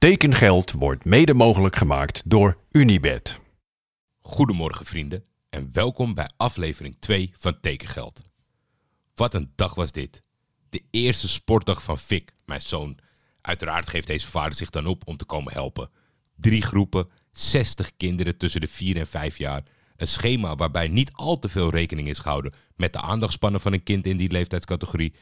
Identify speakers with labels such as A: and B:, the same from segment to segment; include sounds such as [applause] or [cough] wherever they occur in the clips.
A: Tekengeld wordt mede mogelijk gemaakt door Unibed.
B: Goedemorgen vrienden en welkom bij aflevering 2 van Tekengeld. Wat een dag was dit. De eerste sportdag van Fik, mijn zoon. Uiteraard geeft deze vader zich dan op om te komen helpen. Drie groepen, 60 kinderen tussen de 4 en 5 jaar. Een schema waarbij niet al te veel rekening is gehouden met de aandachtspannen van een kind in die leeftijdscategorie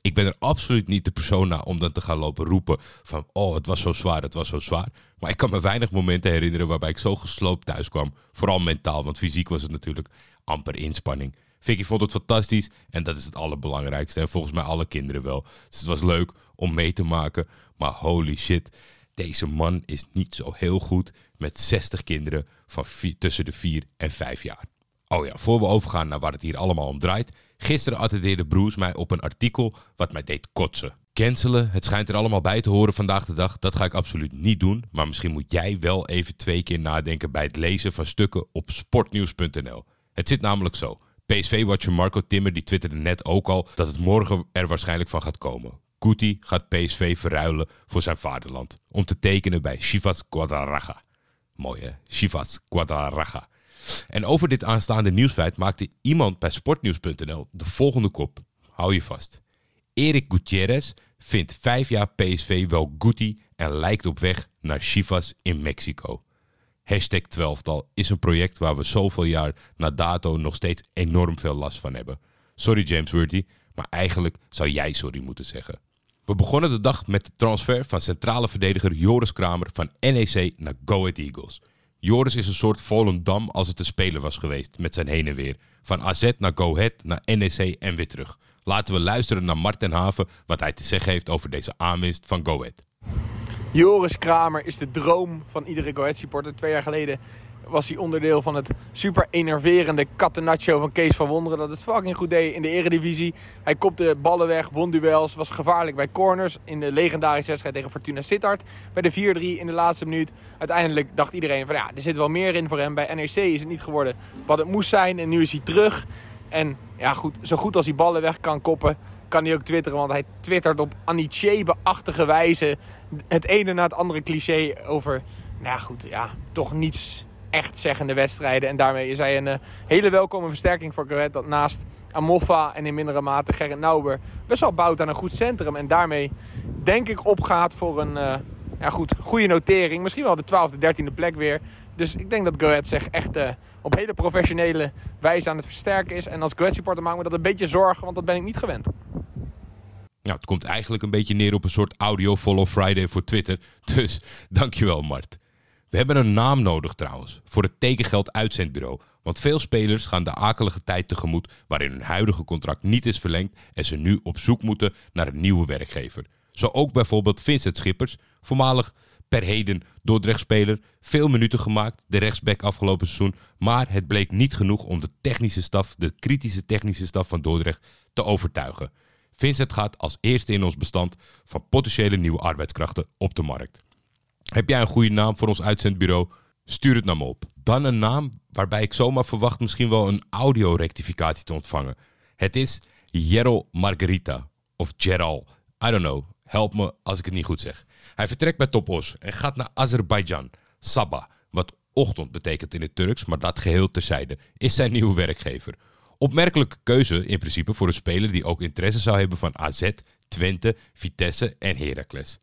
B: ik ben er absoluut niet de persoon naar om dan te gaan lopen roepen van oh het was zo zwaar, het was zo zwaar. Maar ik kan me weinig momenten herinneren waarbij ik zo gesloopt thuis kwam. Vooral mentaal, want fysiek was het natuurlijk amper inspanning. Vicky vond het fantastisch en dat is het allerbelangrijkste. En volgens mij alle kinderen wel. Dus het was leuk om mee te maken. Maar holy shit, deze man is niet zo heel goed met 60 kinderen van tussen de 4 en 5 jaar. Oh ja, voor we overgaan naar waar het hier allemaal om draait. Gisteren attendeerde Bruce mij op een artikel wat mij deed kotsen. Cancelen, het schijnt er allemaal bij te horen vandaag de dag. Dat ga ik absoluut niet doen. Maar misschien moet jij wel even twee keer nadenken bij het lezen van stukken op sportnieuws.nl. Het zit namelijk zo. PSV-watcher Marco Timmer die twitterde net ook al dat het morgen er waarschijnlijk van gaat komen. Kuti gaat PSV verruilen voor zijn vaderland. Om te tekenen bij Chivas Guadalajara. Mooi hè? Chivas Guadalajara. En over dit aanstaande nieuwsfeit maakte iemand bij sportnieuws.nl de volgende kop. Hou je vast. Erik Gutierrez vindt vijf jaar PSV wel goodie en lijkt op weg naar Chivas in Mexico. Hashtag 12 is een project waar we zoveel jaar na dato nog steeds enorm veel last van hebben. Sorry James Worthy, maar eigenlijk zou jij sorry moeten zeggen. We begonnen de dag met de transfer van centrale verdediger Joris Kramer van NEC naar Go Ahead Eagles. Joris is een soort Volendam als het een speler was geweest met zijn heen en weer. Van AZ naar Go Ahead naar NEC en weer terug. Laten we luisteren naar Marten Haven wat hij te zeggen heeft over deze aanwinst van Go Ahead.
C: Joris Kramer is de droom van iedere Go Ahead supporter. Twee jaar geleden was hij onderdeel van het super enerverende Catenaccio van Kees van Wonderen. Dat het fucking goed deed in de eredivisie. Hij kopte ballen weg, won duels, was gevaarlijk bij corners. In de legendarische wedstrijd tegen Fortuna Sittard. Bij de 4-3 in de laatste minuut. Uiteindelijk dacht iedereen van ja, er zit wel meer in voor hem. Bij NEC is het niet geworden wat het moest zijn. En nu is hij terug. En ja, goed, zo goed als hij ballen weg kan koppen, kan hij ook twitteren. Want hij twittert op Anichebe-achtige wijze het ene na het andere cliché over... Nou goed, ja, toch niets echt zeggende wedstrijden. En daarmee is hij een uh, hele welkome versterking voor Corret. Dat naast Amoffa en in mindere mate Gerrit Nauber best wel bouwt aan een goed centrum. En daarmee denk ik opgaat voor een uh, ja, goed, goede notering. Misschien wel de 12e, 13e plek weer. Dus ik denk dat Goethe zich echt uh, op hele professionele wijze aan het versterken is. En als Goethe supporter maakt me dat een beetje zorgen, want dat ben ik niet gewend.
B: Nou, het komt eigenlijk een beetje neer op een soort audio follow Friday voor Twitter. [laughs] Dus dankjewel Mart. We hebben een naam nodig trouwens voor het tekengeld uitzendbureau. Want veel spelers gaan de akelige tijd tegemoet waarin hun huidige contract niet is verlengd en ze nu op zoek moeten naar een nieuwe werkgever. Zo ook bijvoorbeeld Vincent Schippers, voormalig per heden Dordrecht-speler, veel minuten gemaakt, de rechtsback afgelopen seizoen, maar het bleek niet genoeg om de technische staf, de kritische technische staf van Dordrecht te overtuigen. Vincent gaat als eerste in ons bestand van potentiële nieuwe arbeidskrachten op de markt. Heb jij een goede naam voor ons uitzendbureau? Stuur het naar me op. Dan een naam waarbij ik zomaar verwacht misschien wel een audio-rectificatie te ontvangen. Het is Jero Margarita. Of Geral. I don't know. Help me als ik het niet goed zeg. Hij vertrekt bij Topos en gaat naar Azerbeidzjan. Sabah, wat ochtend betekent in het Turks, maar dat geheel terzijde, is zijn nieuwe werkgever. Opmerkelijke keuze in principe voor een speler die ook interesse zou hebben van AZ, Twente, Vitesse en Heracles.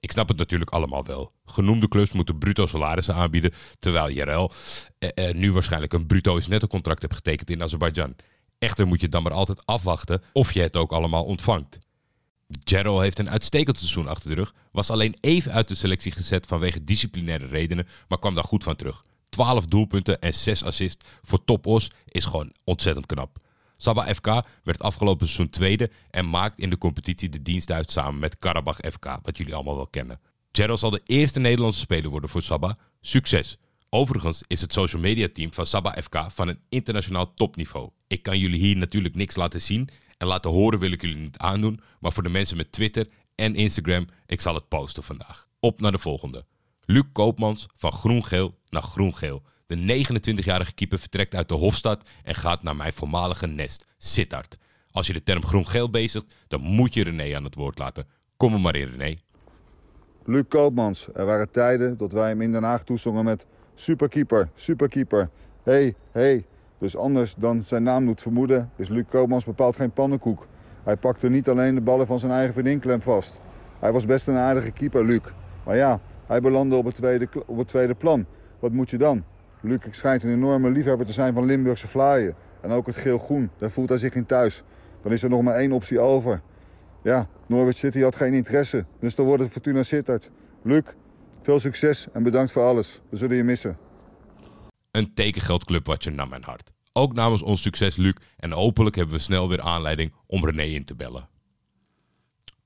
B: Ik snap het natuurlijk allemaal wel. Genoemde clubs moeten bruto salarissen aanbieden, terwijl JRL eh, eh, nu waarschijnlijk een bruto netto contract hebt getekend in Azerbeidzjan. Echter moet je dan maar altijd afwachten of je het ook allemaal ontvangt. Gerald heeft een uitstekend seizoen achter de rug, was alleen even uit de selectie gezet vanwege disciplinaire redenen, maar kwam daar goed van terug. 12 doelpunten en 6 assists voor Top Os is gewoon ontzettend knap. Sabah FK werd afgelopen seizoen tweede en maakt in de competitie de dienst uit samen met Karabach FK, wat jullie allemaal wel kennen. Gerald zal de eerste Nederlandse speler worden voor Sabah. Succes! Overigens is het social media team van Sabah FK van een internationaal topniveau. Ik kan jullie hier natuurlijk niks laten zien en laten horen wil ik jullie niet aandoen, maar voor de mensen met Twitter en Instagram, ik zal het posten vandaag. Op naar de volgende. Luc Koopmans van groen-geel naar groen-geel. De 29-jarige keeper vertrekt uit de Hofstad en gaat naar mijn voormalige nest, Sittard. Als je de term groen-geel bezigt, dan moet je René aan het woord laten. Kom er maar in, René.
D: Luc Koopmans. Er waren tijden dat wij hem in Den Haag toezongen met superkeeper, superkeeper. Hey, hey. Dus anders dan zijn naam doet vermoeden is Luc Koopmans bepaald geen pannenkoek. Hij pakte niet alleen de ballen van zijn eigen vriendin vast. Hij was best een aardige keeper, Luc. Maar ja, hij belandde op het tweede, op het tweede plan. Wat moet je dan? Luc schijnt een enorme liefhebber te zijn van Limburgse vlaaien. En ook het geel-groen, daar voelt hij zich in thuis. Dan is er nog maar één optie over. Ja, Norwich City had geen interesse, dus dan wordt het Fortuna Sittard. Luc, veel succes en bedankt voor alles. We zullen je missen.
B: Een tekengeldclubwatcher naar mijn hart. Ook namens ons succes Luc en hopelijk hebben we snel weer aanleiding om René in te bellen.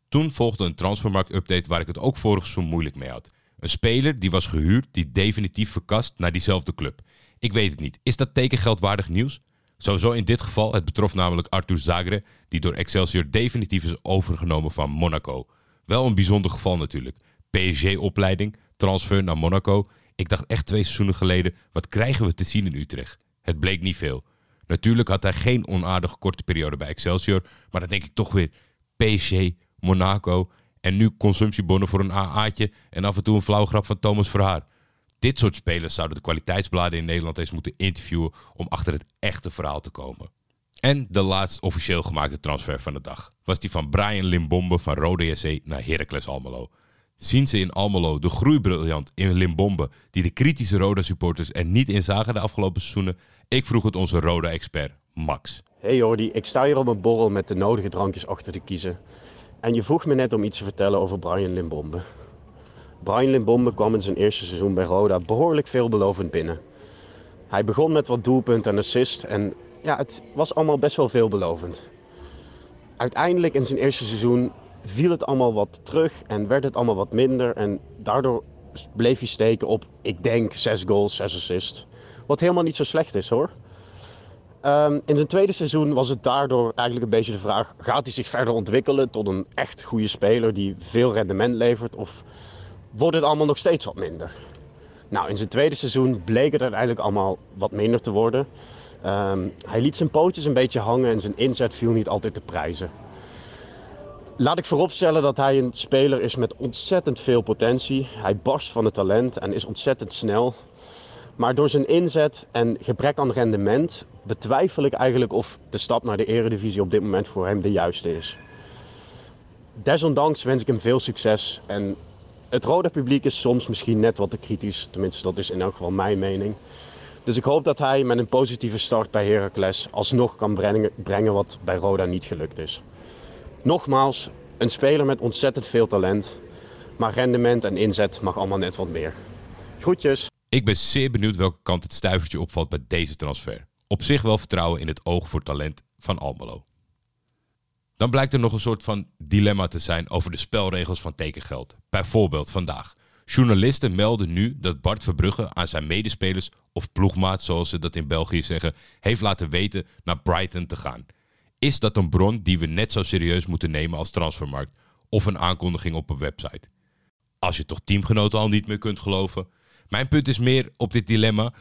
B: Toen volgde een transfermarkt-update waar ik het ook vorig seizoen moeilijk mee had. Een speler die was gehuurd, die definitief verkast naar diezelfde club. Ik weet het niet. Is dat tekengeldwaardig nieuws? Sowieso in dit geval, het betrof namelijk Arthur Zagre, die door Excelsior definitief is overgenomen van Monaco. Wel een bijzonder geval natuurlijk. PSG-opleiding, transfer naar Monaco. Ik dacht echt twee seizoenen geleden, wat krijgen we te zien in Utrecht? Het bleek niet veel. Natuurlijk had hij geen onaardige korte periode bij Excelsior, maar dan denk ik toch weer PSG, Monaco en nu consumptiebonnen voor een AA'tje en af en toe een flauw grap van Thomas Verhaar. Dit soort spelers zouden de kwaliteitsbladen in Nederland eens moeten interviewen om achter het echte verhaal te komen. En de laatst officieel gemaakte transfer van de dag was die van Brian Limbombe van Rode SC naar Heracles Almelo. Zien ze in Almelo de groeibriljant in Limbombe die de kritische Roda supporters er niet in zagen de afgelopen seizoenen? Ik vroeg het onze Roda-expert Max.
E: Hey Jordi, ik sta hier op een borrel met de nodige drankjes achter te kiezen. En je vroeg me net om iets te vertellen over Brian Limbombe. Brian Limbombe kwam in zijn eerste seizoen bij Roda behoorlijk veelbelovend binnen. Hij begon met wat doelpunten en assist en ja, het was allemaal best wel veelbelovend. Uiteindelijk in zijn eerste seizoen viel het allemaal wat terug en werd het allemaal wat minder. En daardoor bleef hij steken op, ik denk, 6 goals, 6 assists. Wat helemaal niet zo slecht is hoor. Um, in zijn tweede seizoen was het daardoor eigenlijk een beetje de vraag: gaat hij zich verder ontwikkelen tot een echt goede speler die veel rendement levert? Of wordt het allemaal nog steeds wat minder? Nou, in zijn tweede seizoen bleek het uiteindelijk allemaal wat minder te worden. Um, hij liet zijn pootjes een beetje hangen en zijn inzet viel niet altijd te prijzen. Laat ik vooropstellen dat hij een speler is met ontzettend veel potentie. Hij barst van het talent en is ontzettend snel. Maar door zijn inzet en gebrek aan rendement betwijfel ik eigenlijk of de stap naar de eredivisie op dit moment voor hem de juiste is. Desondanks wens ik hem veel succes en het rode publiek is soms misschien net wat te kritisch. Tenminste, dat is in elk geval mijn mening. Dus ik hoop dat hij met een positieve start bij Heracles alsnog kan brengen, wat bij Roda niet gelukt is. Nogmaals, een speler met ontzettend veel talent. Maar rendement en inzet mag allemaal net wat meer. Groetjes.
B: Ik ben zeer benieuwd welke kant het stuivertje opvalt bij deze transfer. Op zich wel vertrouwen in het oog voor talent van Almelo. Dan blijkt er nog een soort van dilemma te zijn over de spelregels van tekengeld. Bijvoorbeeld vandaag. Journalisten melden nu dat Bart Verbrugge aan zijn medespelers of ploegmaat, zoals ze dat in België zeggen, heeft laten weten naar Brighton te gaan. Is dat een bron die we net zo serieus moeten nemen als transfermarkt of een aankondiging op een website? Als je toch teamgenoten al niet meer kunt geloven. Mijn punt is meer op dit dilemma.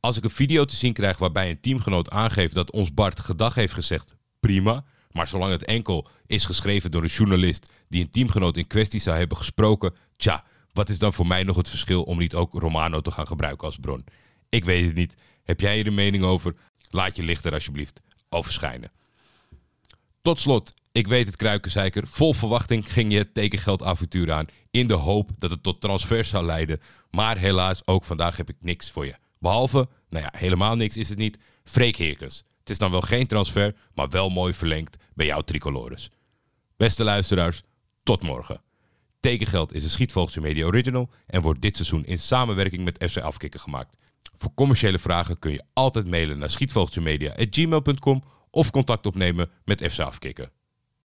B: Als ik een video te zien krijg waarbij een teamgenoot aangeeft dat ons Bart gedag heeft gezegd, prima. Maar zolang het enkel is geschreven door een journalist die een teamgenoot in kwestie zou hebben gesproken, tja, wat is dan voor mij nog het verschil om niet ook Romano te gaan gebruiken als bron? Ik weet het niet. Heb jij hier een mening over? Laat je licht er alsjeblieft over schijnen. Tot slot, ik weet het kruikenzeiker. Vol verwachting ging je het tekengeldavontuur aan. In de hoop dat het tot transfer zou leiden. Maar helaas, ook vandaag heb ik niks voor je. Behalve, nou ja, helemaal niks is het niet. Freek Heerkens. Het is dan wel geen transfer, maar wel mooi verlengd bij jouw tricolores. Beste luisteraars, tot morgen. Tekengeld is een Schietvogeltje Media Original en wordt dit seizoen in samenwerking met FC Afkikken gemaakt. Voor commerciële vragen kun je altijd mailen naar schietvogeltjemedia.gmail.com of contact opnemen met FC Afkikken.